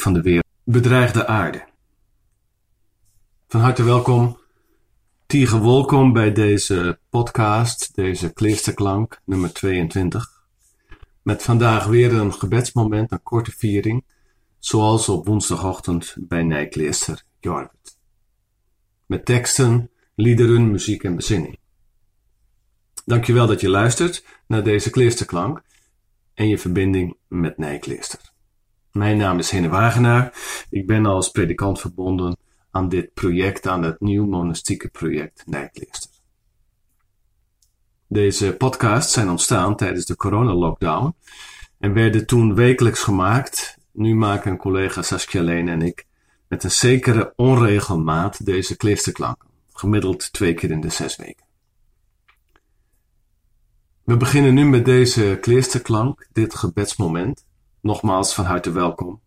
van de wereld. Bedreigde aarde. Van harte welkom, Tiege welkom bij deze podcast, deze Kleesterklank, nummer 22. Met vandaag weer een gebedsmoment, een korte viering, zoals op woensdagochtend bij Nijkleester Jorwet. Met teksten, liederen, muziek en bezinning. Dankjewel dat je luistert naar deze Kleesterklank en je verbinding met Nijkleester. Mijn naam is Henne Wagenaar. Ik ben als predikant verbonden aan dit project, aan het nieuw monastieke project Nijkleester. Deze podcasts zijn ontstaan tijdens de coronalockdown en werden toen wekelijks gemaakt. Nu maken collega Saskia Leen en ik met een zekere onregelmaat deze kleesterklanken, gemiddeld twee keer in de zes weken. We beginnen nu met deze kleesterklank, dit gebedsmoment. Nogmaals van harte welkom.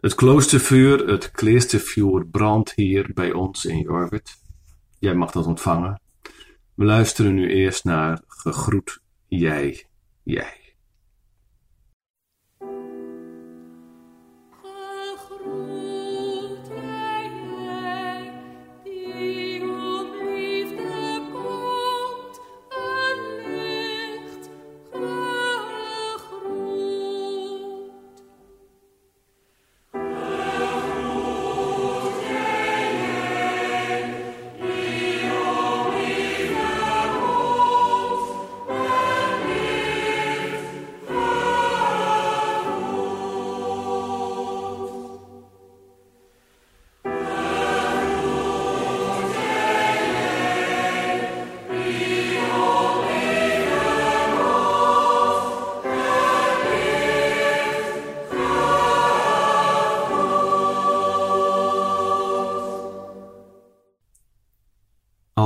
Het kloostervuur, het kleestervuur brandt hier bij ons in Jorwet. Jij mag dat ontvangen. We luisteren nu eerst naar Gegroet jij, jij.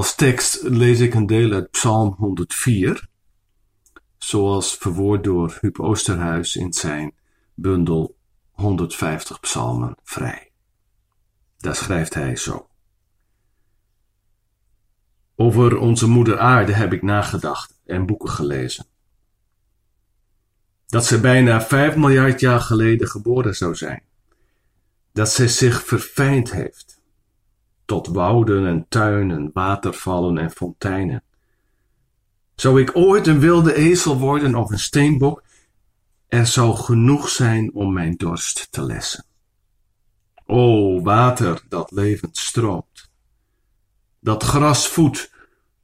Als tekst lees ik een deel uit Psalm 104, zoals verwoord door Huub Oosterhuis in zijn bundel 150 psalmen vrij. Daar schrijft hij zo. Over onze moeder aarde heb ik nagedacht en boeken gelezen. Dat ze bijna 5 miljard jaar geleden geboren zou zijn. Dat zij zich verfijnd heeft tot wouden en tuinen, watervallen en fonteinen. Zou ik ooit een wilde ezel worden of een steenbok, er zou genoeg zijn om mijn dorst te lessen. O water dat levend stroomt, dat gras voedt,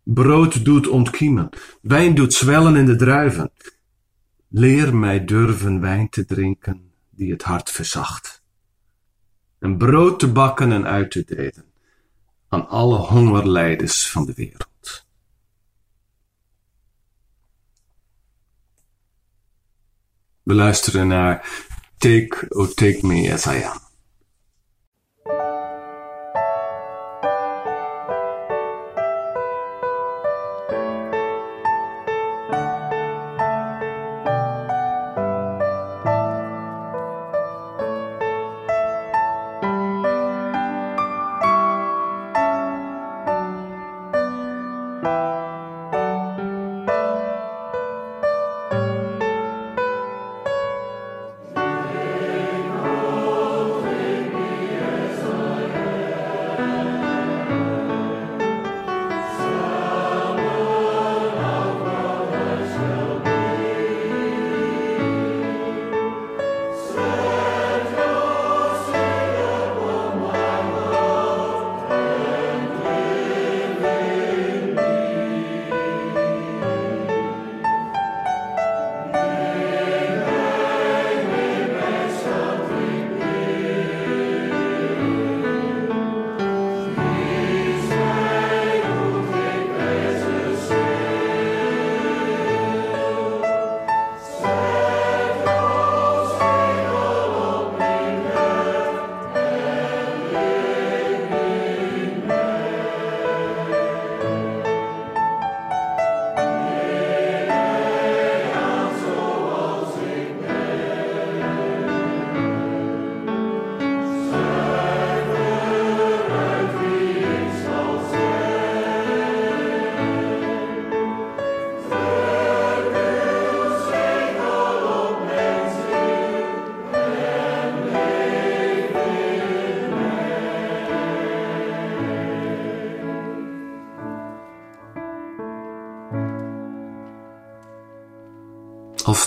brood doet ontkiemen, wijn doet zwellen in de druiven. Leer mij durven wijn te drinken die het hart verzacht, en brood te bakken en uit te delen aan alle hongerlijders van de wereld. We luisteren naar Take, oh Take Me As I Am.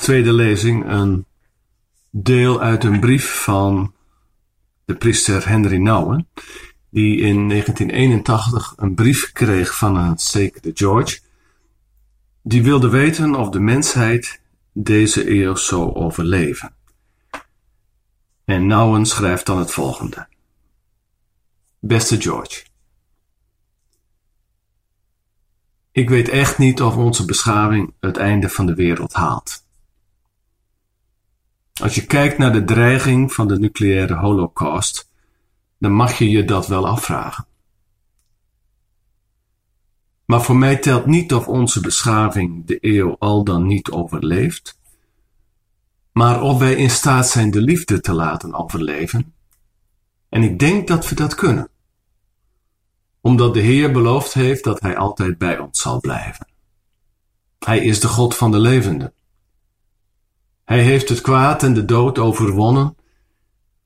Tweede lezing een deel uit een brief van de priester Henry Nouwen, die in 1981 een brief kreeg van een zekere George, die wilde weten of de mensheid deze eeuw zou overleven. En Nouwen schrijft dan het volgende. Beste George. Ik weet echt niet of onze beschaving het einde van de wereld haalt. Als je kijkt naar de dreiging van de nucleaire holocaust, dan mag je je dat wel afvragen. Maar voor mij telt niet of onze beschaving de eeuw al dan niet overleeft, maar of wij in staat zijn de liefde te laten overleven. En ik denk dat we dat kunnen, omdat de Heer beloofd heeft dat Hij altijd bij ons zal blijven. Hij is de God van de levenden. Hij heeft het kwaad en de dood overwonnen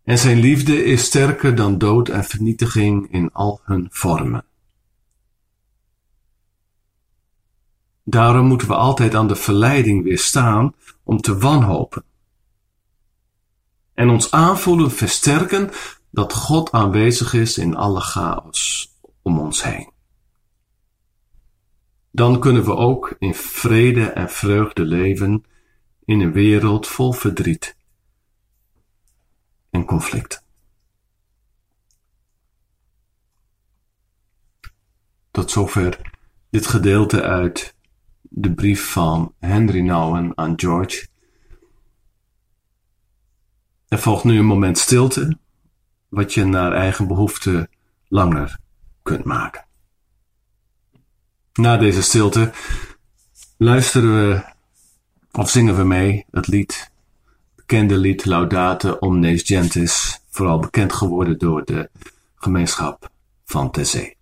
en zijn liefde is sterker dan dood en vernietiging in al hun vormen. Daarom moeten we altijd aan de verleiding weerstaan om te wanhopen. En ons aanvoelen versterken dat God aanwezig is in alle chaos om ons heen. Dan kunnen we ook in vrede en vreugde leven in een wereld vol verdriet en conflict. Tot zover dit gedeelte uit de brief van Henry Nouwen aan George. Er volgt nu een moment stilte, wat je naar eigen behoefte langer kunt maken. Na deze stilte luisteren we of zingen we mee het lied, bekende lied Laudate Omnes Gentis, vooral bekend geworden door de gemeenschap van Tessé.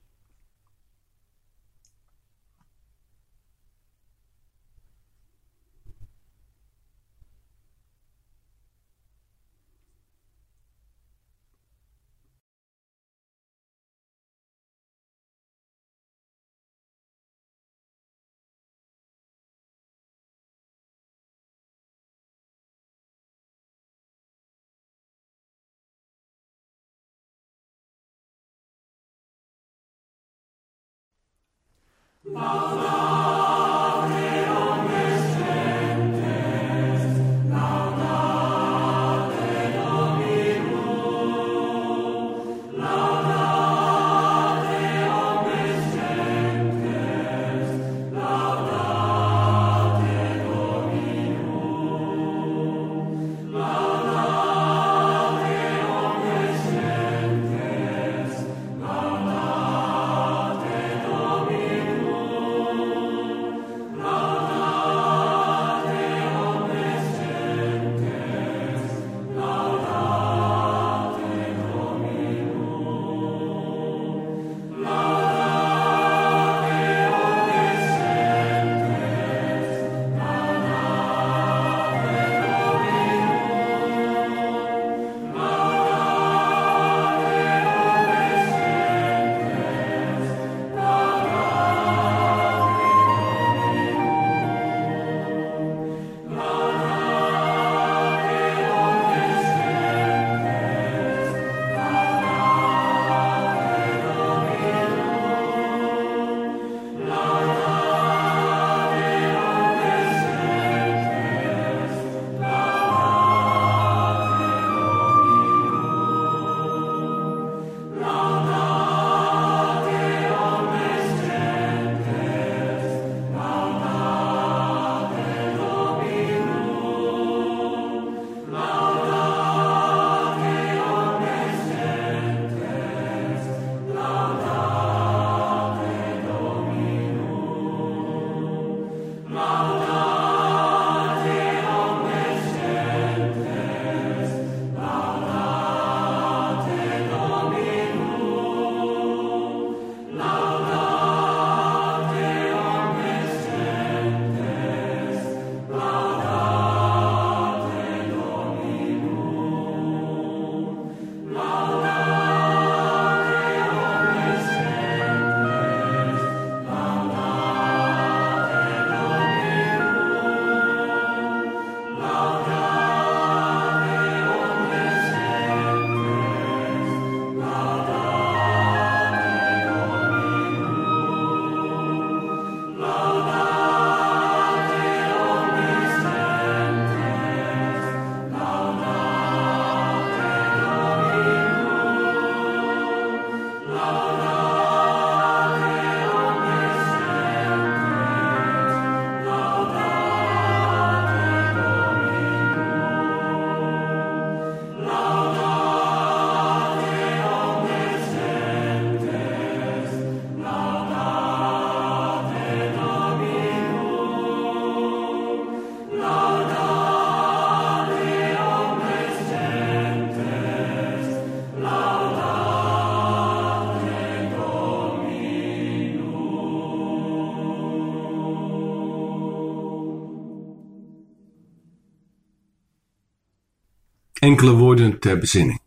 Enkele woorden ter bezinning.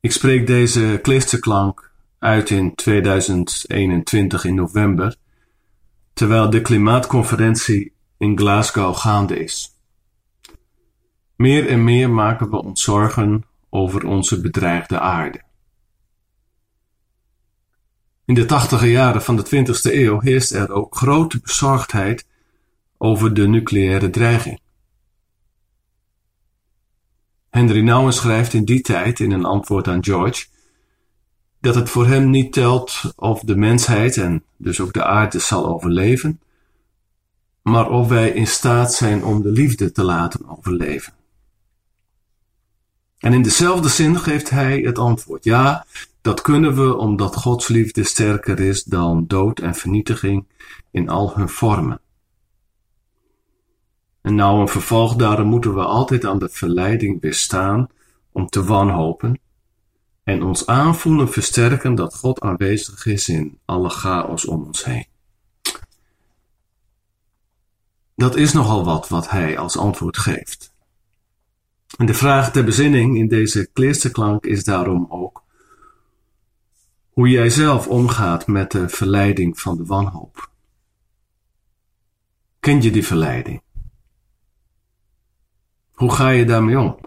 Ik spreek deze klisterklank uit in 2021 in november, terwijl de klimaatconferentie in Glasgow gaande is. Meer en meer maken we ons zorgen over onze bedreigde aarde. In de tachtige jaren van de 20e eeuw heerst er ook grote bezorgdheid over de nucleaire dreiging. Henry Nouwen schrijft in die tijd in een antwoord aan George dat het voor hem niet telt of de mensheid en dus ook de aarde zal overleven, maar of wij in staat zijn om de liefde te laten overleven. En in dezelfde zin geeft hij het antwoord: ja, dat kunnen we omdat Gods liefde sterker is dan dood en vernietiging in al hun vormen. En nou een vervolg daarom moeten we altijd aan de verleiding weerstaan om te wanhopen en ons aanvoelen versterken dat God aanwezig is in alle chaos om ons heen. Dat is nogal wat wat hij als antwoord geeft. En de vraag ter bezinning in deze klank is daarom ook hoe jij zelf omgaat met de verleiding van de wanhoop. Ken je die verleiding? Hoe ga je daarmee om?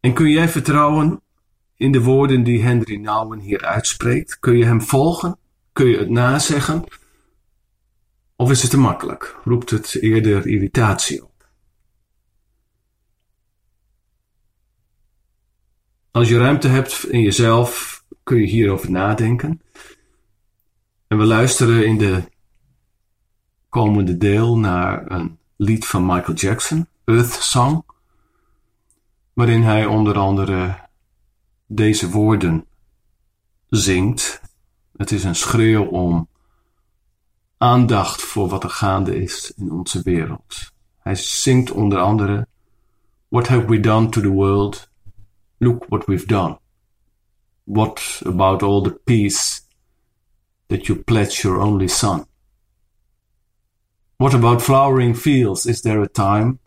En kun jij vertrouwen in de woorden die Henry Nouwen hier uitspreekt? Kun je hem volgen? Kun je het nazeggen? Of is het te makkelijk? Roept het eerder irritatie op? Als je ruimte hebt in jezelf, kun je hierover nadenken. En we luisteren in de komende deel naar een lied van Michael Jackson, Earth Song, waarin hij onder andere deze woorden zingt. Het is een schreeuw om aandacht voor wat er gaande is in onze wereld. Hij zingt onder andere What have we done to the world? Look what we've done. What about all the peace that you pledged your only son? What about flowering fields? Is there a time?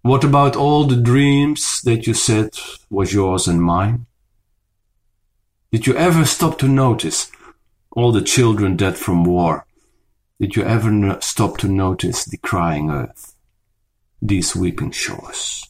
What about all the dreams that you said was yours and mine? Did you ever stop to notice all the children dead from war? Did you ever stop to notice the crying earth, these weeping shores?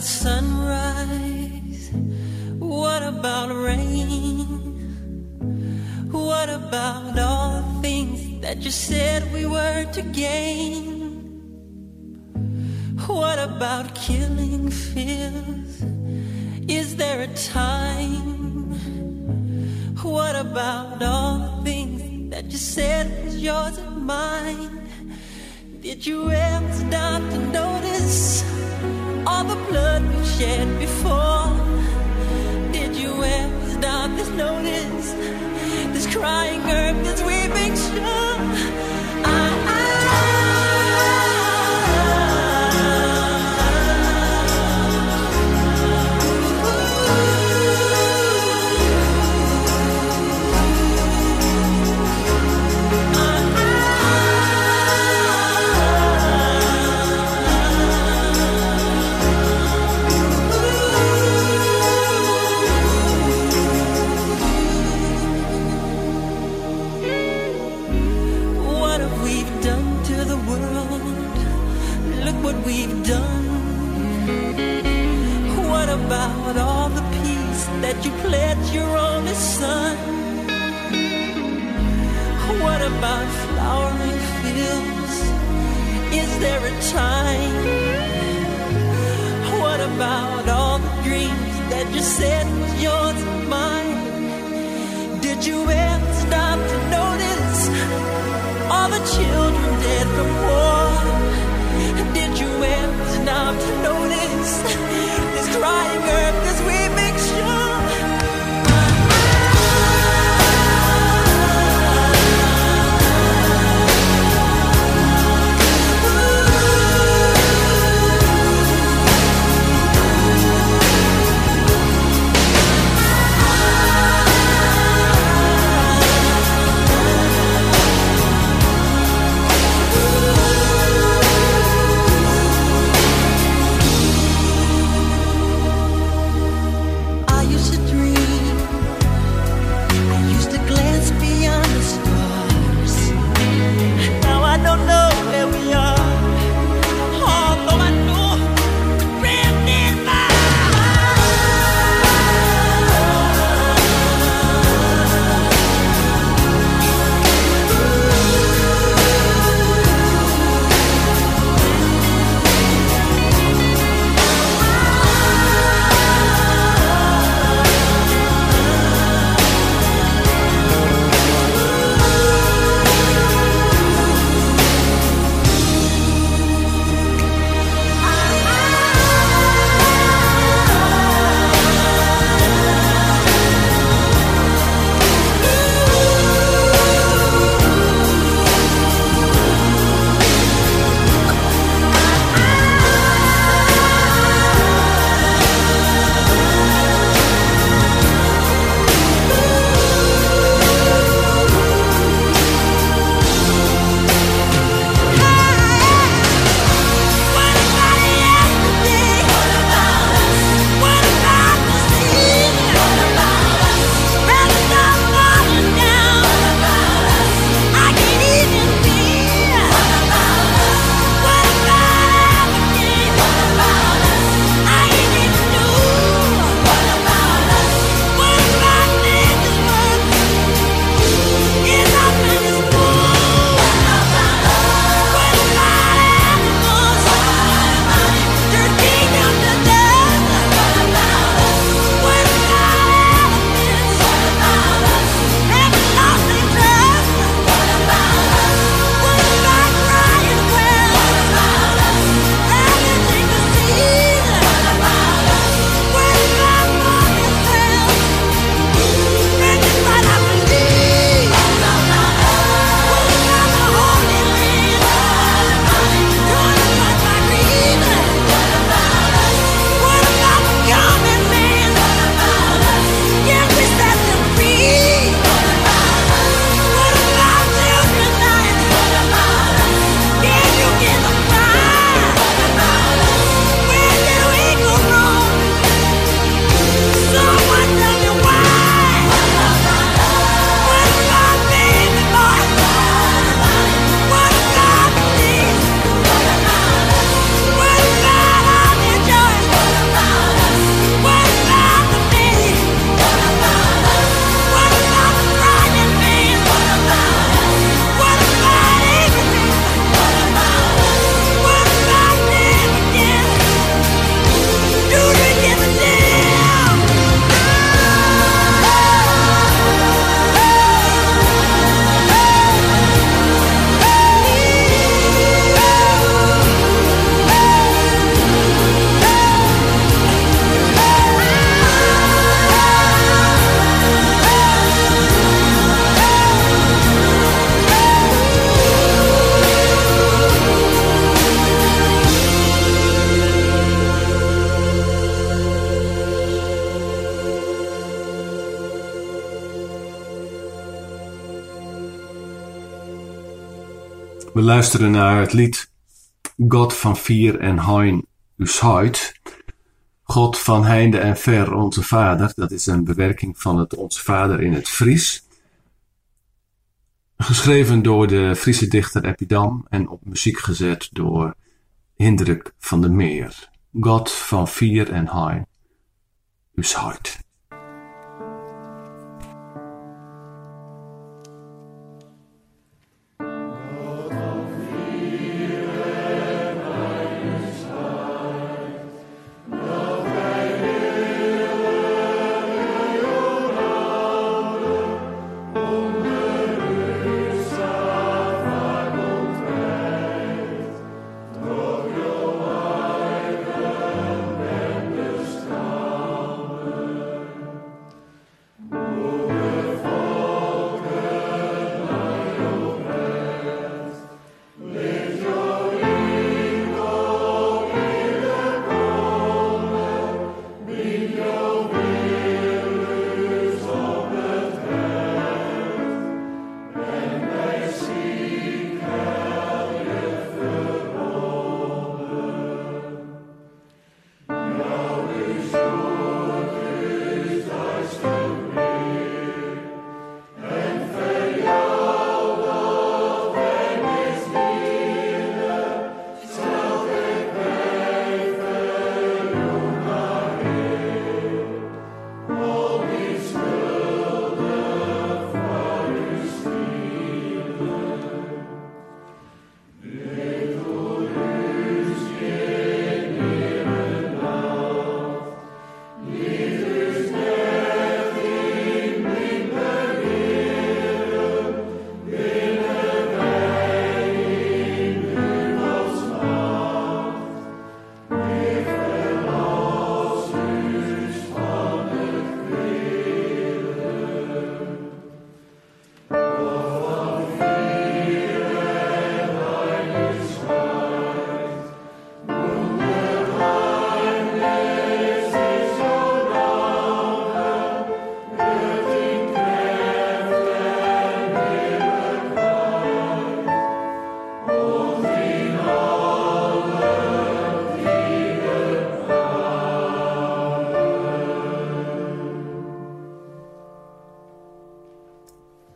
About sunrise? What about rain? What about all the things that you said we were to gain? What about killing fears? Is there a time? What about all the things that you said was yours and mine? Did you ever shed before. Did you ever stop this notice? This crying What about flowering fields? Is there a time? What about all the dreams that you said was yours and mine? Did you ever luisteren naar het lied God van Vier en Hein Ushuid. God van heinde en ver, onze Vader. Dat is een bewerking van het Onze Vader in het Fries. Geschreven door de Friese dichter Epidam en op muziek gezet door Hindruk van de Meer, God van Vier en Hein, uw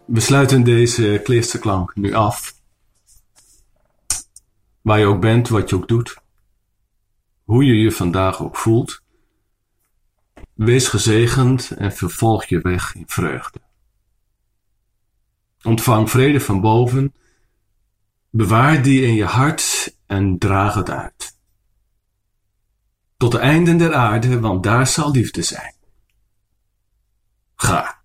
We sluiten deze klank nu af. Waar je ook bent, wat je ook doet. Hoe je je vandaag ook voelt. Wees gezegend en vervolg je weg in vreugde. Ontvang vrede van boven. Bewaar die in je hart en draag het uit. Tot de einden der aarde, want daar zal liefde zijn. Ga.